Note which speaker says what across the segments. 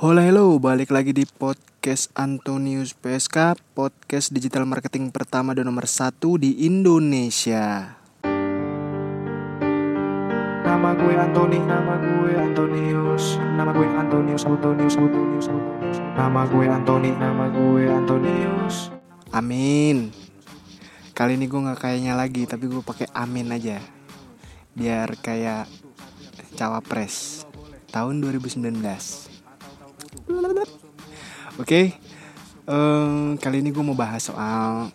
Speaker 1: Halo halo, balik lagi di podcast Antonius PSK Podcast digital marketing pertama dan nomor satu di Indonesia.
Speaker 2: Nama gue Antoni, nama gue Antonius Nama gue Antonius, Antonius, Antonius, Antonius. Nama gue Antoni, nama gue Antonius.
Speaker 1: Amin. Kali ini gue gak kayaknya lagi, tapi gue pakai amin aja. Biar kayak cawapres. Tahun 2019 Oke, okay. um, kali ini gue mau bahas soal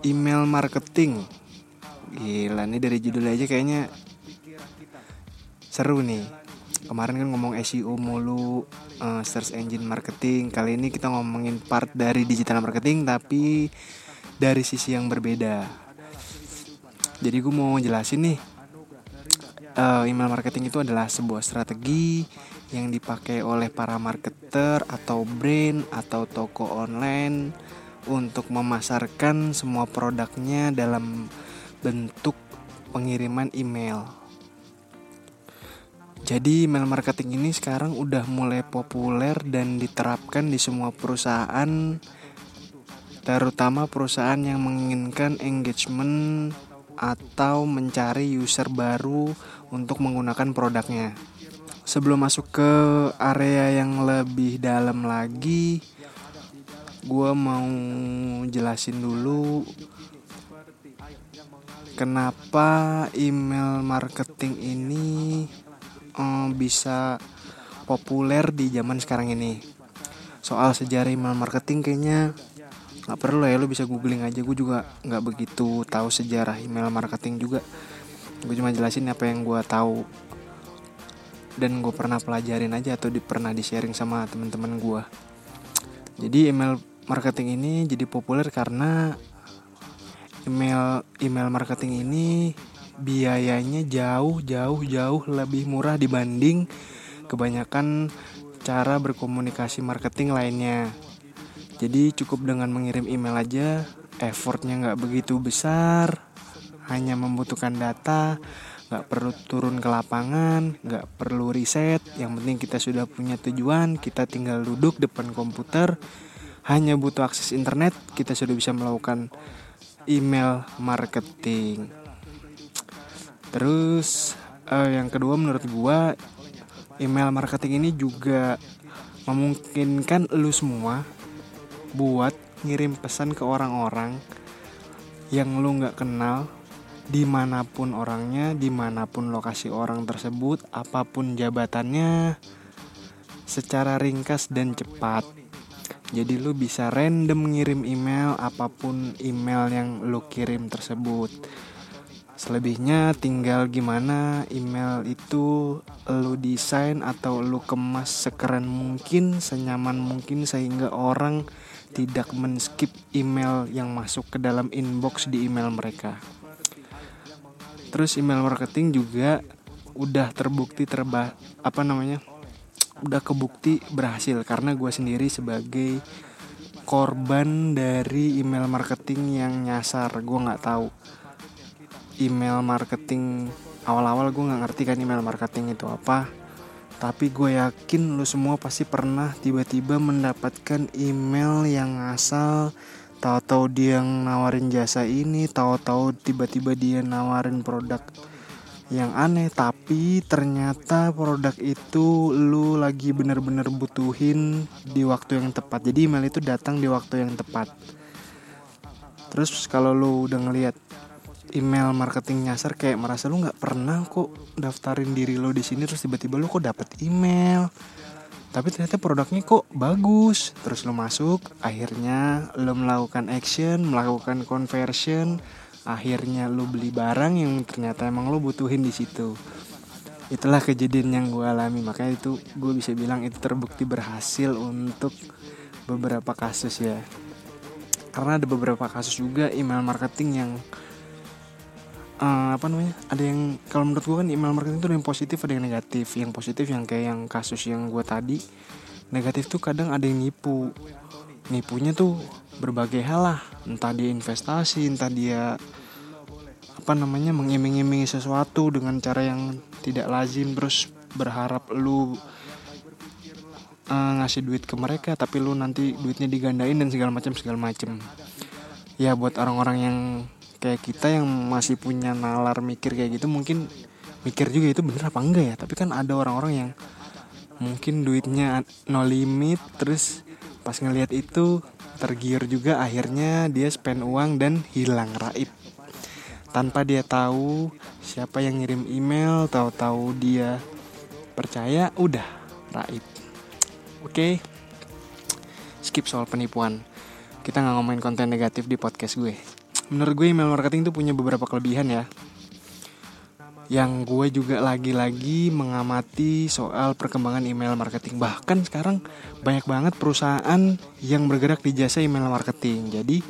Speaker 1: email marketing. Gila nih dari judul aja kayaknya seru nih. Kemarin kan ngomong SEO mulu, uh, search engine marketing. Kali ini kita ngomongin part dari digital marketing tapi dari sisi yang berbeda. Jadi gue mau jelasin nih, uh, email marketing itu adalah sebuah strategi yang dipakai oleh para marketer atau brand atau toko online untuk memasarkan semua produknya dalam bentuk pengiriman email. Jadi email marketing ini sekarang udah mulai populer dan diterapkan di semua perusahaan terutama perusahaan yang menginginkan engagement atau mencari user baru untuk menggunakan produknya sebelum masuk ke area yang lebih dalam lagi gue mau jelasin dulu kenapa email marketing ini um, bisa populer di zaman sekarang ini. Soal sejarah email marketing kayaknya nggak perlu ya lo bisa googling aja. Gue juga nggak begitu tahu sejarah email marketing juga. Gue cuma jelasin apa yang gue tahu dan gue pernah pelajarin aja atau di, pernah di sharing sama teman-teman gue jadi email marketing ini jadi populer karena email email marketing ini biayanya jauh jauh jauh lebih murah dibanding kebanyakan cara berkomunikasi marketing lainnya. Jadi cukup dengan mengirim email aja effortnya nggak begitu besar hanya membutuhkan data nggak perlu turun ke lapangan nggak perlu riset. Yang penting kita sudah punya tujuan kita tinggal duduk depan komputer. Hanya butuh akses internet kita sudah bisa melakukan email marketing. Terus uh, yang kedua menurut gua email marketing ini juga memungkinkan lu semua buat ngirim pesan ke orang-orang yang lu nggak kenal di mana pun orangnya, di mana pun lokasi orang tersebut, apa pun jabatannya, secara ringkas dan cepat. Jadi lu bisa random ngirim email apa pun email yang lu kirim tersebut. Selebihnya tinggal gimana email itu lu desain atau lu kemas sekeren mungkin, senyaman mungkin sehingga orang tidak men-skip email yang masuk ke dalam inbox di email mereka. Terus email marketing juga udah terbukti terba apa namanya udah kebukti berhasil. Karena gue sendiri sebagai korban dari email marketing yang nyasar. Gue nggak tahu email marketing awal-awal gue nggak ngerti kan email marketing itu apa. Tapi gue yakin lo semua pasti pernah tiba-tiba mendapatkan email yang asal tahu-tahu dia yang nawarin jasa ini tahu-tahu tiba-tiba dia nawarin produk yang aneh tapi ternyata produk itu lu lagi bener-bener butuhin di waktu yang tepat. Jadi email itu datang di waktu yang tepat. Terus kalau lu udah ngeliat email marketing nyasar kayak merasa lu nggak pernah kok daftarin diri lo di sini terus tiba-tiba lu kok dapet email tapi ternyata produknya kok bagus. Terus lo masuk akhirnya lo melakukan action melakukan conversion. Akhirnya lo beli barang yang ternyata emang lo butuhin di situ. Itulah kejadian yang gue alami. Makanya itu gue bisa bilang itu terbukti berhasil untuk beberapa kasus ya. Karena ada beberapa kasus juga email marketing yang uh, apa namanya ada yang kalau menurut gue kan email marketing itu ada yang positif ada yang negatif. Yang positif yang kayak yang kasus yang gue tadi negatif tuh kadang ada yang nipu. Nipunya tuh berbagai hal lah. Entah dia investasi entah dia apa namanya mengiming-imingi sesuatu dengan cara yang tidak lazim terus berharap lu eh, ngasih duit ke mereka tapi lu nanti duitnya digandain dan segala macam segala macam. Ya buat orang-orang yang kayak kita yang masih punya nalar mikir kayak gitu mungkin mikir juga itu bener apa enggak ya. Tapi kan ada orang-orang yang mungkin duitnya no limit terus pas ngelihat itu tergiur juga akhirnya dia spend uang dan hilang raib. Tanpa dia tahu siapa yang ngirim email tahu-tahu dia percaya udah raib. Oke skip soal penipuan. Kita nggak ngomongin konten negatif di podcast gue menurut gue email marketing itu punya beberapa kelebihan ya. Yang gue juga lagi-lagi mengamati soal perkembangan email marketing. Bahkan sekarang banyak banget perusahaan yang bergerak di jasa email marketing. Jadi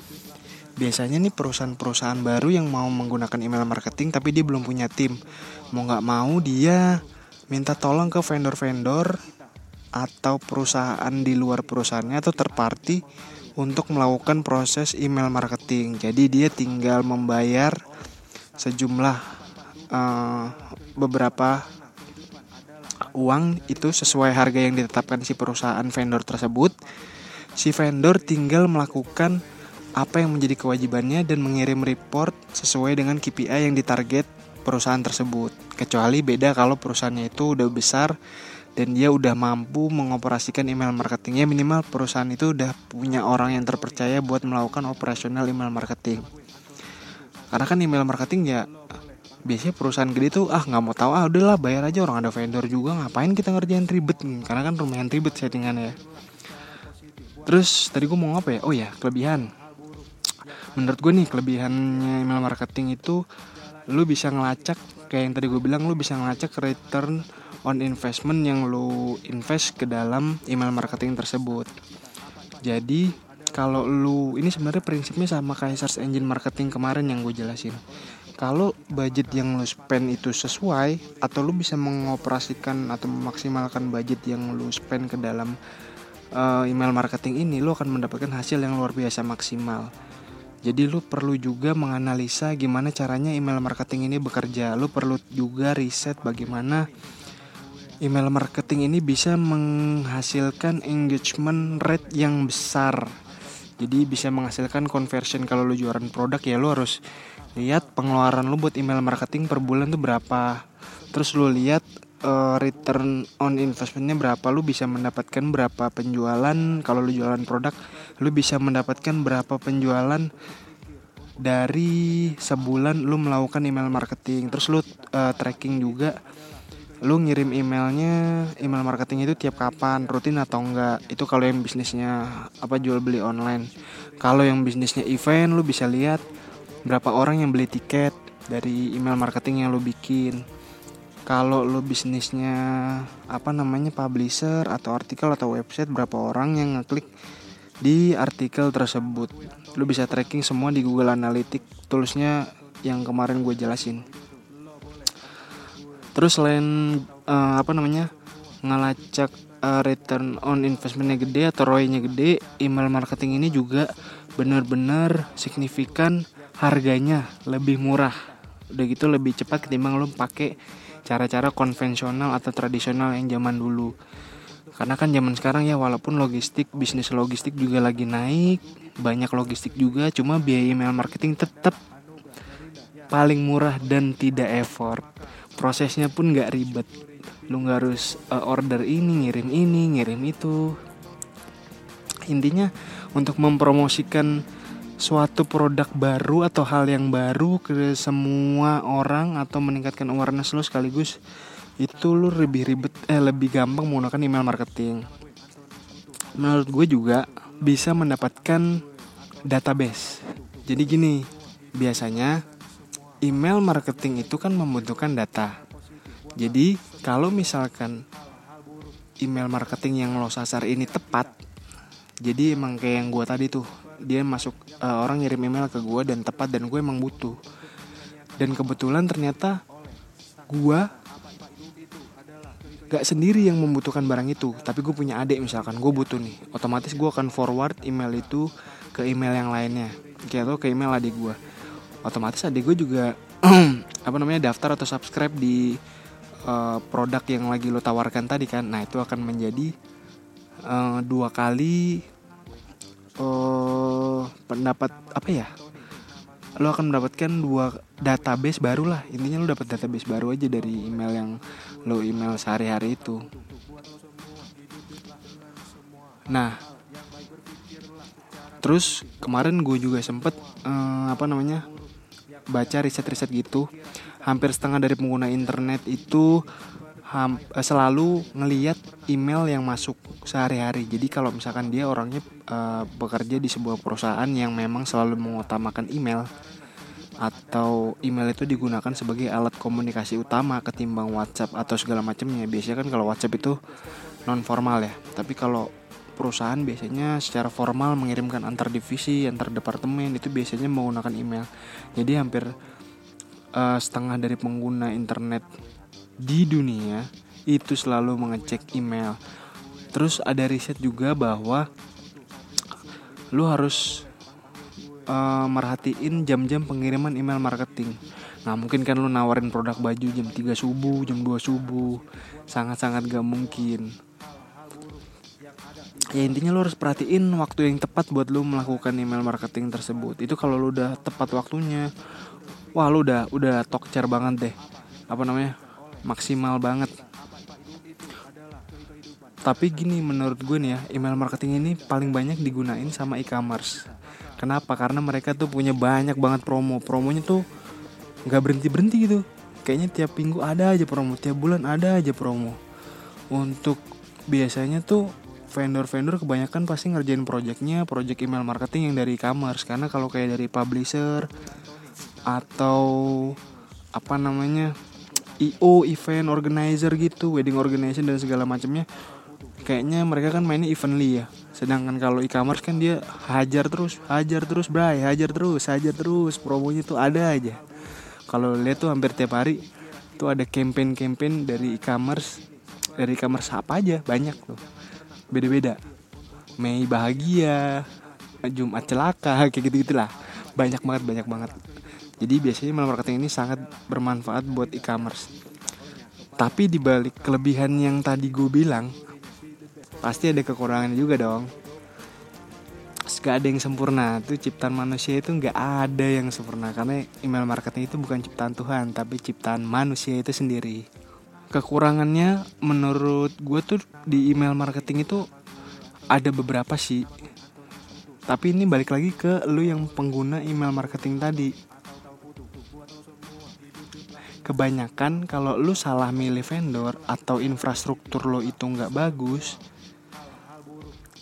Speaker 1: biasanya nih perusahaan-perusahaan baru yang mau menggunakan email marketing tapi dia belum punya tim. Mau nggak mau dia minta tolong ke vendor-vendor atau perusahaan di luar perusahaannya atau terparty untuk melakukan proses email marketing jadi dia tinggal membayar sejumlah uh, beberapa uang itu sesuai harga yang ditetapkan si perusahaan vendor tersebut. Si vendor tinggal melakukan apa yang menjadi kewajibannya dan mengirim report sesuai dengan KPI yang ditarget perusahaan tersebut. Kecuali beda kalau perusahaannya itu udah besar dan dia udah mampu mengoperasikan email marketingnya minimal perusahaan itu udah punya orang yang terpercaya buat melakukan operasional email marketing. Karena kan email marketing ya biasanya perusahaan gede tuh ah nggak mau tahu. Ah udahlah bayar aja. Orang ada vendor juga. Ngapain kita ngerjain ribet? Karena kan lumayan ribet settingannya terus tadi gue mau apa ya? Oh ya kelebihan. Menurut gue nih kelebihannya email marketing itu lu bisa ngelacak kayak yang tadi gue bilang lu bisa ngelacak return on investment yang lu invest ke dalam email marketing tersebut. Jadi kalau lu ini sebenarnya prinsipnya sama kayak search engine marketing kemarin yang gue jelasin. Kalau budget yang lo spend itu sesuai atau lo bisa mengoperasikan atau memaksimalkan budget yang lo spend ke dalam uh, email marketing ini lo akan mendapatkan hasil yang luar biasa maksimal. Jadi lo perlu juga menganalisa gimana caranya email marketing ini bekerja. Lo perlu juga riset bagaimana email marketing ini bisa menghasilkan engagement rate yang besar. Jadi bisa menghasilkan conversion. Kalau lo jualan produk ya lo harus lihat pengeluaran lu buat email marketing per bulan tuh berapa. Terus lu lihat uh, return on investmentnya berapa. Lu bisa mendapatkan berapa penjualan. Kalau lu jualan produk lu bisa mendapatkan berapa penjualan dari sebulan lu melakukan email marketing. Terus lu uh, tracking juga lu ngirim emailnya email marketing itu tiap kapan rutin atau enggak? Itu kalau yang bisnisnya apa jual beli online. Kalau yang bisnisnya event lu bisa lihat berapa orang yang beli tiket dari email marketing yang lo bikin. Kalau lo bisnisnya apa namanya publisher atau artikel atau website berapa orang yang ngeklik di artikel tersebut. Lo bisa tracking semua di Google Analytics toolsnya yang kemarin gue jelasin terus selain uh, apa namanya ngelacak uh, return on investmentnya gede atau ROI-nya gede email marketing ini juga benar-benar signifikan harganya lebih murah. Udah gitu lebih cepat ketimbang lo pakai cara-cara konvensional atau tradisional yang zaman dulu. Karena kan zaman sekarang ya walaupun logistik bisnis logistik juga lagi naik banyak logistik juga cuma biaya email marketing tetap paling murah dan tidak effort prosesnya pun nggak ribet. Lu nggak harus uh, order ini ngirim ini ngirim itu. Intinya untuk mempromosikan suatu produk baru atau hal yang baru ke semua orang atau meningkatkan awareness lo sekaligus itu lo lebih ribet eh lebih gampang menggunakan email marketing. Menurut gue juga bisa mendapatkan database. Jadi gini biasanya email marketing itu kan membutuhkan data. Jadi kalau misalkan email marketing yang lo sasar ini tepat jadi emang kayak yang gue tadi tuh dia masuk uh, orang ngirim email ke gue dan tepat dan gue emang butuh. Dan kebetulan ternyata gue gak sendiri yang membutuhkan barang itu tapi gue punya adik misalkan gue butuh nih otomatis gue akan forward email itu ke email yang lainnya. Kayak tuh ke email adik gue otomatis adik gue juga apa namanya daftar atau subscribe di uh, produk yang lagi lo tawarkan tadi kan. Nah itu akan menjadi eh, dua kali eh pendapat apa ya lo akan mendapatkan dua database baru lah. Intinya lo dapat database baru aja dari email yang lo email sehari-hari itu. Nah terus kemarin gue juga sempet eh, apa namanya baca riset-riset gitu hampir setengah dari pengguna internet itu ham- eh, selalu ngeliat email yang masuk sehari-hari. Jadi kalau misalkan dia orangnya eh, bekerja di sebuah perusahaan yang memang selalu mengutamakan email atau email itu digunakan sebagai alat komunikasi utama ketimbang WhatsApp atau segala macamnya. Biasanya kan kalau WhatsApp itu non formal ya. Tapi kalau perusahaan biasanya secara formal mengirimkan antar divisi antar departemen itu biasanya menggunakan email. Jadi hampir eh, setengah dari pengguna internet di dunia itu selalu mengecek email. Terus ada riset juga bahwa lu harus eh, merhatiin jam-jam pengiriman email marketing. Nah mungkin kan lu nawarin produk baju jam 3 subuh, jam 2 subuh. Sangat-sangat gak mungkin Ya intinya lu harus perhatiin waktu yang tepat buat lu melakukan email marketing tersebut. Itu kalau lu udah tepat waktunya Wah lu udah udah tokcer banget deh. Apa namanya? Maksimal banget. Tapi gini menurut gue nih ya email marketing ini paling banyak digunain sama e-commerce. Kenapa? Karena mereka tuh punya banyak banget promo. Promonya tuh nggak berhenti berhenti gitu. Kayaknya tiap minggu ada aja promo tiap bulan ada aja promo. Untuk biasanya tuh vendor-vendor kebanyakan pasti ngerjain projectnya project email marketing yang dari e-commerce. Karena kalau kayak dari publisher atau apa namanya IO event organizer gitu wedding organization dan segala macamnya kayaknya mereka kan mainnya evently ya. Sedangkan kalau e-commerce kan dia hajar terus hajar terus bray hajar terus hajar terus. Promonya tuh ada aja. Kalau lihat tuh hampir tiap hari tuh ada campaign-campaign dari e-commerce dari e-commerce apa aja banyak tuh beda-beda. Mei bahagia Jumat celaka kayak gitu gitulah banyak banget banyak banget. Jadi biasanya email marketing ini sangat bermanfaat buat e-commerce. Tapi dibalik kelebihan yang tadi gue bilang pasti ada kekurangan juga dong. Gak ada yang sempurna. Tuh ciptaan manusia itu nggak ada yang sempurna. Karena email marketing itu bukan ciptaan Tuhan tapi ciptaan manusia itu sendiri kekurangannya menurut gue tuh di email marketing itu ada beberapa sih. Tapi ini balik lagi ke lu yang pengguna email marketing tadi. Kebanyakan kalau lu salah milih vendor atau infrastruktur lo itu nggak bagus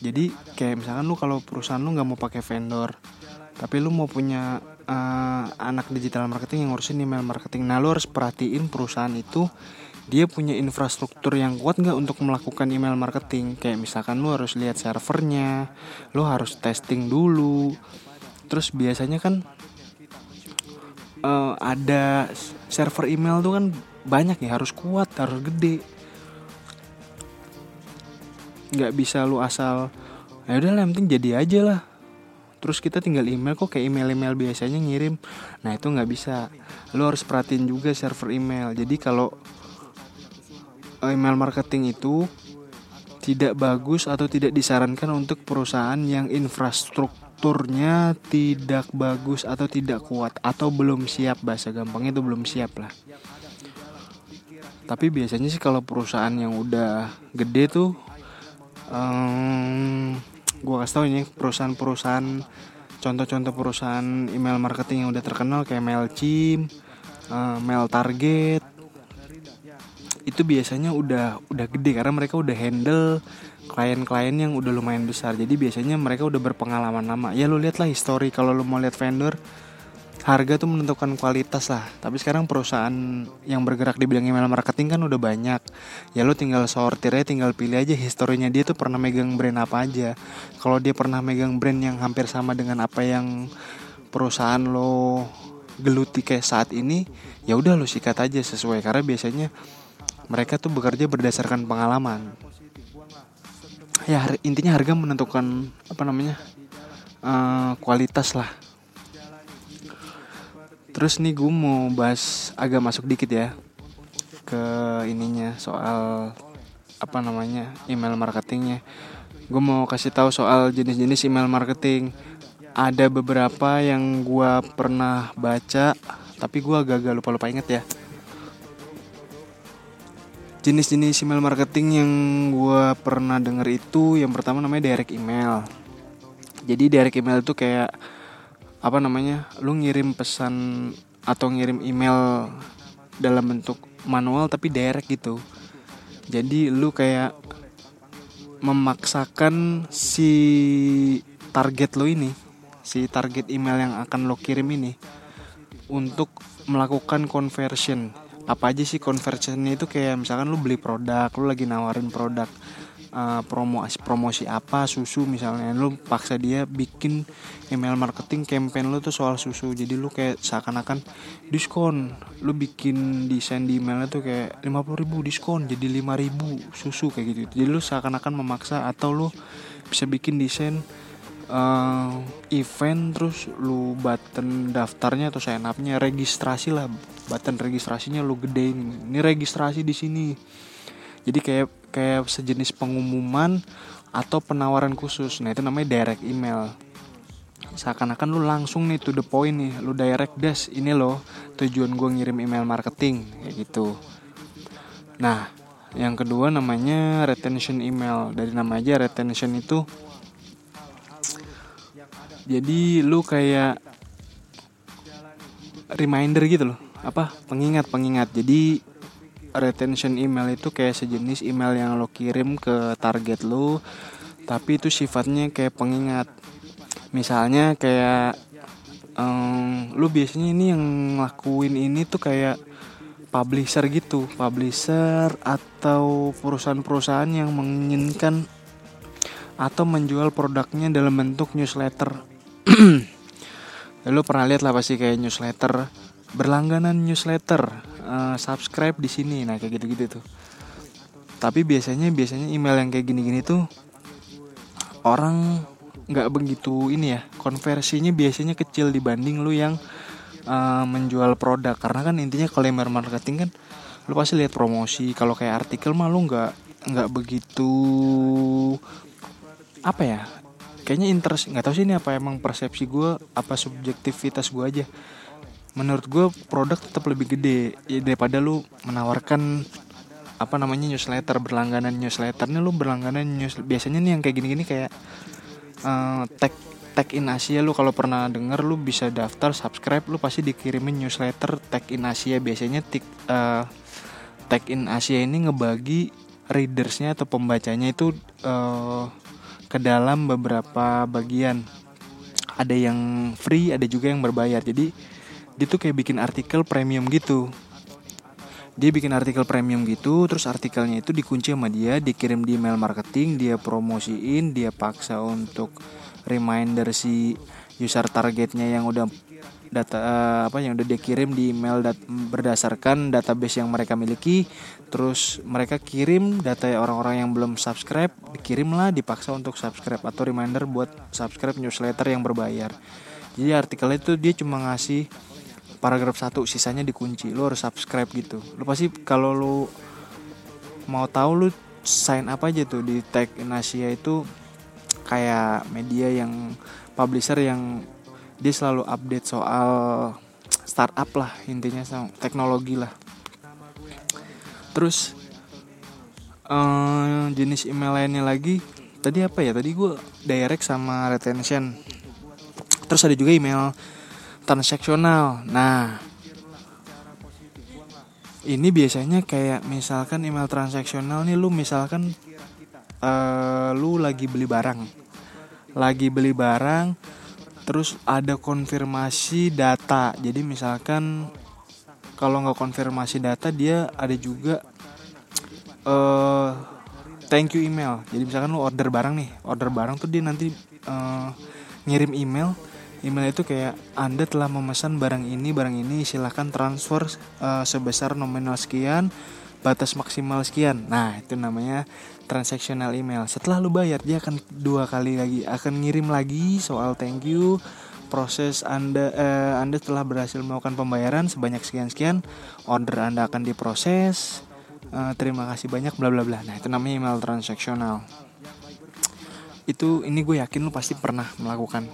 Speaker 1: jadi kayak misalkan lu kalau perusahaan lu nggak mau pakai vendor tapi lu mau punya eh, anak digital marketing yang ngurusin email marketing. Nah lu harus perhatiin perusahaan itu dia punya infrastruktur yang kuat nggak untuk melakukan email marketing? Kayak misalkan lu harus lihat servernya lu harus testing dulu. Terus biasanya kan eh, ada server email tuh kan banyak ya harus kuat harus gede. Nggak bisa lu asal ya udah lah yang penting jadi aja lah. Terus kita tinggal email kok kayak email-email biasanya ngirim. Nah itu nggak bisa. Lu harus perhatiin juga server email. Jadi kalau email marketing itu tidak bagus atau tidak disarankan untuk perusahaan yang infrastrukturnya tidak bagus atau tidak kuat atau belum siap bahasa gampangnya itu belum siap lah. Tapi biasanya sih kalau perusahaan yang udah gede tuh um, gue kasih tau ini perusahaan-perusahaan contoh-contoh perusahaan email marketing yang udah terkenal kayak Mailchimp, uh, Mail Target itu biasanya udah udah gede karena mereka udah handle klien-klien yang udah lumayan besar. Jadi biasanya mereka udah berpengalaman lama. Ya lo lihat lah history. Kalau lo mau lihat vendor harga tuh menentukan kualitas lah. Tapi sekarang perusahaan yang bergerak di bidang email marketing kan udah banyak. Ya lo tinggal sortirnya tinggal pilih aja historinya dia tuh pernah megang brand apa aja. Kalau dia pernah megang brand yang hampir sama dengan apa yang perusahaan lo geluti kayak saat ini ya udah lo sikat aja sesuai. Karena biasanya mereka tuh bekerja berdasarkan pengalaman ya intinya harga menentukan apa namanya eh, kualitas lah Terus nih gue mau bahas agak masuk dikit ya ke ininya soal apa namanya email marketingnya. gue mau kasih tahu soal jenis-jenis email marketing. Ada beberapa yang gue pernah baca, tapi gue agak-agak lupa-lupa inget ya. Jenis-jenis email marketing yang gue pernah denger itu, yang pertama namanya direct email. Jadi direct email itu kayak apa namanya? Lu ngirim pesan atau ngirim email dalam bentuk manual tapi direct gitu. Jadi lu kayak memaksakan si target lo ini, si target email yang akan lo kirim ini untuk melakukan conversion. Apa aja sih conversionnya itu? Kayak misalkan lu beli produk, lu lagi nawarin produk uh, promo promosi apa susu misalnya lu paksa dia bikin email marketing campaign lu tuh soal susu. Jadi lu kayak seakan-akan diskon. Lu bikin desain di emailnya tuh kayak 50 ribu diskon jadi 5 ribu susu kayak gitu jadi lu seakan-akan memaksa atau lu bisa bikin desain uh, event terus lu button daftarnya atau sign upnya registrasi lah. Button registrasinya lu gedein. Ini registrasi di sini. Jadi kayak kayak sejenis pengumuman atau penawaran khusus. Nah itu namanya direct email. Seakan-akan lu langsung nih to the point nih. Lu direct des ini loh tujuan gue ngirim email marketing. Kayak gitu. Nah yang kedua namanya retention email. Dari nama aja retention itu jadi lu kayak reminder gitu loh. Apa? Pengingat pengingat. Jadi retention email itu kayak sejenis email yang lo kirim ke target lo tapi itu sifatnya kayak pengingat. Misalnya kayak um, lo biasanya ini yang ngelakuin ini tuh kayak publisher gitu. Publisher atau perusahaan-perusahaan yang menginginkan atau menjual produknya dalam bentuk newsletter lo pernah lihat lah pasti kayak newsletter berlangganan newsletter uh, subscribe di sini nah kayak gitu-gitu tuh. Tapi biasanya biasanya email yang kayak gini-gini tuh orang nggak begitu ini ya konversinya biasanya kecil dibanding lu yang uh, menjual produk. Karena kan intinya kalau marketing kan lu pasti lihat promosi. Kalau kayak artikel mah lu nggak nggak begitu apa ya kayaknya interest nggak tahu sih ini apa emang persepsi gue apa subjektivitas gue aja. Menurut gue produk tetap lebih gede. Ya, daripada lu menawarkan apa namanya newsletter berlangganan newsletter. Nih lu berlangganan news biasanya nih yang kayak gini-gini kayak uh, tag tag in Asia. Lu kalau pernah denger lu bisa daftar subscribe lu pasti dikirimin newsletter tag in Asia. Biasanya tik, uh, tag in Asia ini ngebagi readersnya atau pembacanya itu uh, ke dalam beberapa bagian. Ada yang free ada juga yang berbayar. Jadi dia tuh kayak bikin artikel premium gitu. Dia bikin artikel premium gitu terus artikelnya itu dikunci sama dia dikirim di email marketing dia promosiin dia paksa untuk reminder si user targetnya yang udah data uh, apa yang udah dikirim di email dat berdasarkan database yang mereka miliki. Terus mereka kirim data orang-orang yang belum subscribe dikirimlah dipaksa untuk subscribe atau reminder buat subscribe newsletter yang berbayar. Jadi artikelnya itu dia cuma ngasih paragraf satu sisanya dikunci lu harus subscribe gitu. Lu pasti kalau lu mau tahu lu sign apa aja tuh di tag in Asia itu kayak media yang publisher yang dia selalu update soal startup lah intinya sama teknologi lah terus uh, jenis email lainnya lagi tadi apa ya tadi gue direct sama retention terus ada juga email transaksional. Nah, ini biasanya kayak misalkan email transaksional nih lu misalkan uh, lu lagi beli barang. Lagi beli barang terus ada konfirmasi data. Jadi misalkan kalau nggak konfirmasi data dia ada juga uh, thank you email. Jadi misalkan lu order barang nih, order barang tuh dia nanti uh, ngirim email email itu kayak Anda telah memesan barang ini, barang ini silahkan transfer uh, sebesar nominal sekian, batas maksimal sekian. Nah, itu namanya transactional email. Setelah lu bayar, dia akan dua kali lagi akan ngirim lagi soal thank you proses Anda uh, Anda telah berhasil melakukan pembayaran sebanyak sekian-sekian, order Anda akan diproses. Uh, terima kasih banyak bla bla bla. Nah, itu namanya email transaksional. itu ini gue yakin lu pasti pernah melakukan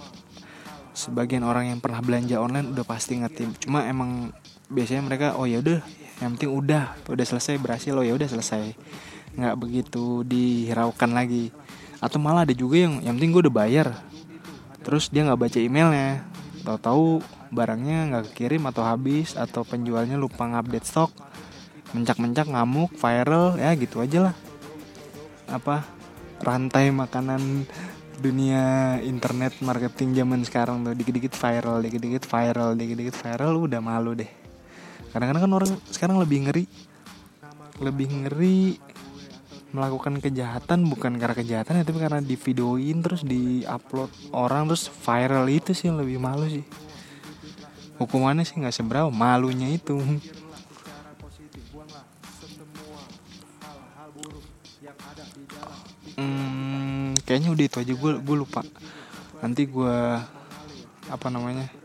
Speaker 1: sebagian orang yang pernah belanja online udah pasti ngerti cuma emang biasanya mereka oh ya udah yang penting udah udah selesai berhasil. Oh ya udah selesai. Nggak begitu dihiraukan lagi. Atau malah ada juga yang yang penting gue udah bayar. Terus dia nggak baca emailnya. Tahu-tahu barangnya nggak kekirim atau habis atau penjualnya lupa ngupdate stok. Mencak-mencak ngamuk viral ya gitu aja lah. Apa rantai makanan dunia internet marketing zaman sekarang tuh dikit-dikit viral dikit-dikit viral dikit-dikit viral udah malu deh kadang-kadang kan orang sekarang lebih ngeri. Lebih ngeri melakukan kejahatan bukan karena kejahatan ya tapi karena di videoin terus di upload orang terus viral itu sih lebih malu sih. Hukumannya sih nggak seberapa malunya itu. Hmm, kayaknya udah itu aja gue gue lupa. Nanti gue apa namanya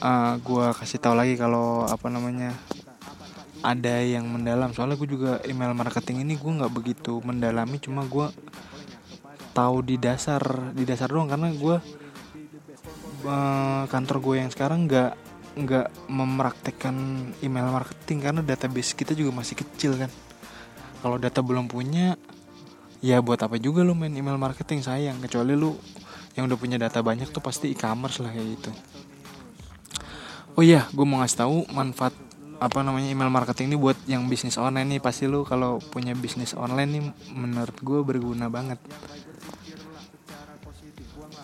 Speaker 1: uh, gue kasih tahu lagi kalau apa namanya ada yang mendalam. Soalnya gue juga email marketing ini gue nggak begitu mendalami cuma gue tahu di dasar di dasar doang. Karena gue uh, kantor gue yang sekarang nggak nggak mempraktekkan email marketing karena database kita juga masih kecil kan. Kalau data belum punya ya buat apa juga lu main email marketing? Sayang kecuali lu yang udah punya data banyak tuh pasti e-commerce lah kayak gitu oh iya gue mau ngasih tahu manfaat apa namanya email marketing ini buat yang bisnis online nih. Pasti lu kalau punya bisnis online nih menurut gue berguna banget.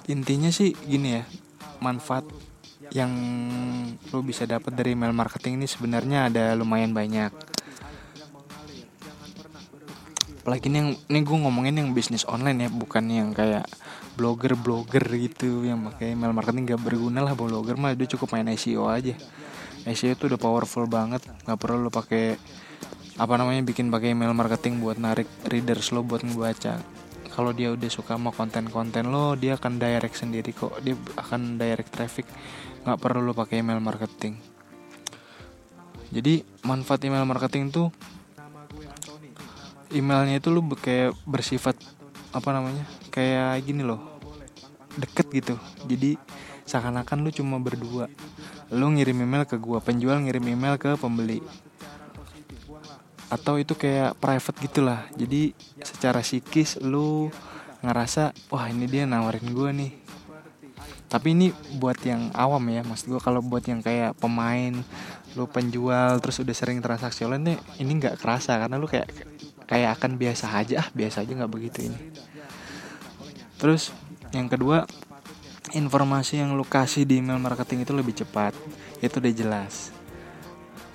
Speaker 1: Intinya sih gini ya manfaat yang lu bisa dapat dari email marketing ini sebenarnya ada lumayan banyak apalagi ini yang ini gue ngomongin yang bisnis online ya bukan yang kayak blogger blogger gitu yang pakai email marketing. Gak berguna lah blogger mah dia cukup main SEO aja. SEO itu udah powerful banget nggak perlu lo pakai apa namanya bikin pakai email marketing buat narik readers lo buat ngebaca. Kalau dia udah suka sama konten-konten lo dia akan direct sendiri kok. Dia akan direct traffic. Nggak perlu lo pakai email marketing. Jadi manfaat email marketing tuh emailnya itu lu kayak bersifat apa namanya kayak gini loh deket gitu. Jadi seakan-akan lu cuma berdua. Lu ngirim email ke gua penjual ngirim email ke pembeli. Atau itu kayak private gitulah. Jadi secara psikis lu ngerasa wah ini dia nawarin gua nih. Tapi ini buat yang awam ya maksud gua kalau buat yang kayak pemain lu penjual terus udah sering transaksi online ini nggak kerasa. Karena lu kayak kayak akan biasa aja ah biasa aja nggak begitu ini. Terus yang kedua informasi yang lu kasih di email marketing itu lebih cepat itu udah jelas.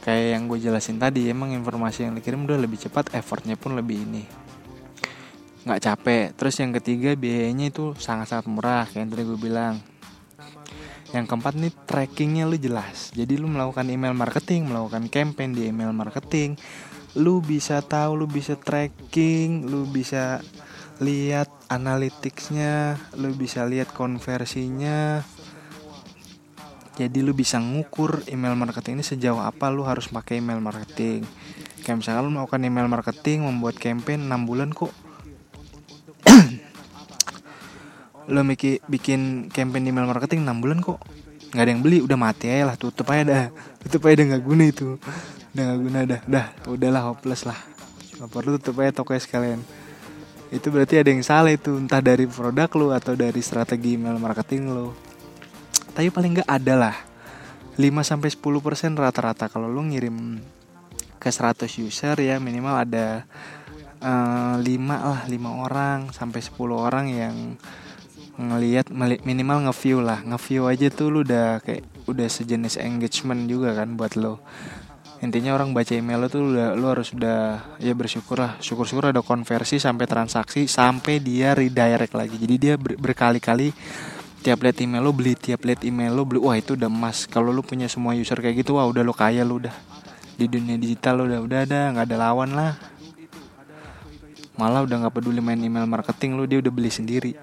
Speaker 1: Kayak yang gue jelasin tadi emang informasi yang dikirim udah lebih cepat effortnya pun lebih ini. Nggak capek. Terus yang ketiga biayanya itu sangat-sangat murah kayak yang tadi gue bilang. Yang keempat nih trackingnya lu jelas. Jadi lu melakukan email marketing melakukan campaign di email marketing lu bisa tahu lu bisa tracking lu bisa lihat analyticsnya lu bisa lihat konversinya. Jadi lu bisa ngukur email marketing ini sejauh apa lu harus pakai email marketing. Kayak misalnya lu melakukan email marketing membuat campaign 6 bulan kok. Lu bikin bikin campaign email marketing 6 bulan kok. Nggak ada yang beli udah mati aja lah tutup aja dah. Tutup aja udah nggak guna itu udah gak guna dah dah udahlah hopeless lah. Nggak perlu tutup aja tokonya sekalian. Itu berarti ada yang salah itu. Entah dari produk lo atau dari strategi email marketing lo tapi paling nggak ada lah. 5 sampai 10% rata-rata. Kalau lo ngirim ke 100 user ya minimal ada uh, 5 lah 5 orang sampai 10 orang yang ngelihat minimal nge-view lah. Nge-view aja tuh lu udah kayak udah sejenis engagement juga kan buat lo intinya orang baca email lo tuh udah lo harus udah ya bersyukur lah syukur-syukur ada konversi sampai transaksi sampai dia redirect lagi jadi dia ber berkali-kali tiap lihat email lo beli tiap lihat email lo beli wah itu udah emas kalau lo punya semua user kayak gitu wah udah lo kaya lo udah di dunia digital lo udah udah ada nggak ada lawan lah malah udah nggak peduli main email marketing lo dia udah beli sendiri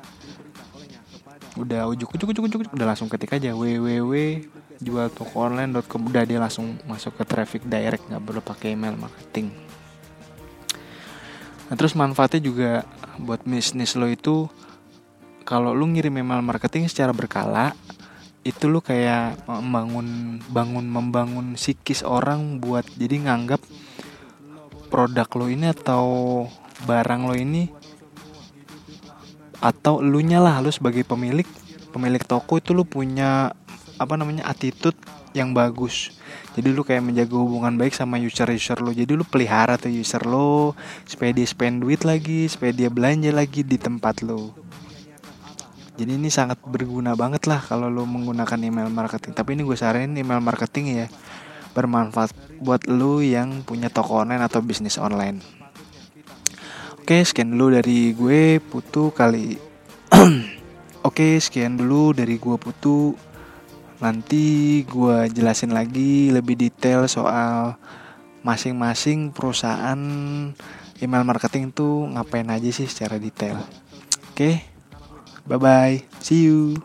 Speaker 1: udah ujuk ujuk ujuk ujuk udah langsung ketik aja www jual toko online.com udah dia langsung masuk ke traffic direct nggak perlu pakai email marketing. Nah terus manfaatnya juga buat bisnis lo itu kalau lu ngirim email marketing secara berkala itu lu kayak membangun bangun membangun psikis orang buat jadi nganggap produk lo ini atau barang lo ini atau lu lah lu sebagai pemilik pemilik toko itu lu punya apa namanya attitude yang bagus jadi lu kayak menjaga hubungan baik sama user user lo jadi lu pelihara tuh user lo supaya dia spend duit lagi supaya dia belanja lagi di tempat lo jadi ini sangat berguna banget lah kalau lo menggunakan email marketing tapi ini gue saranin email marketing ya bermanfaat buat lo yang punya toko online atau bisnis online Oke, sekian dulu dari gue Putu kali. Oke, sekian dulu dari gue Putu. Nanti gue jelasin lagi lebih detail soal masing-masing perusahaan email marketing tuh ngapain aja sih secara detail. Oke, bye bye, see you.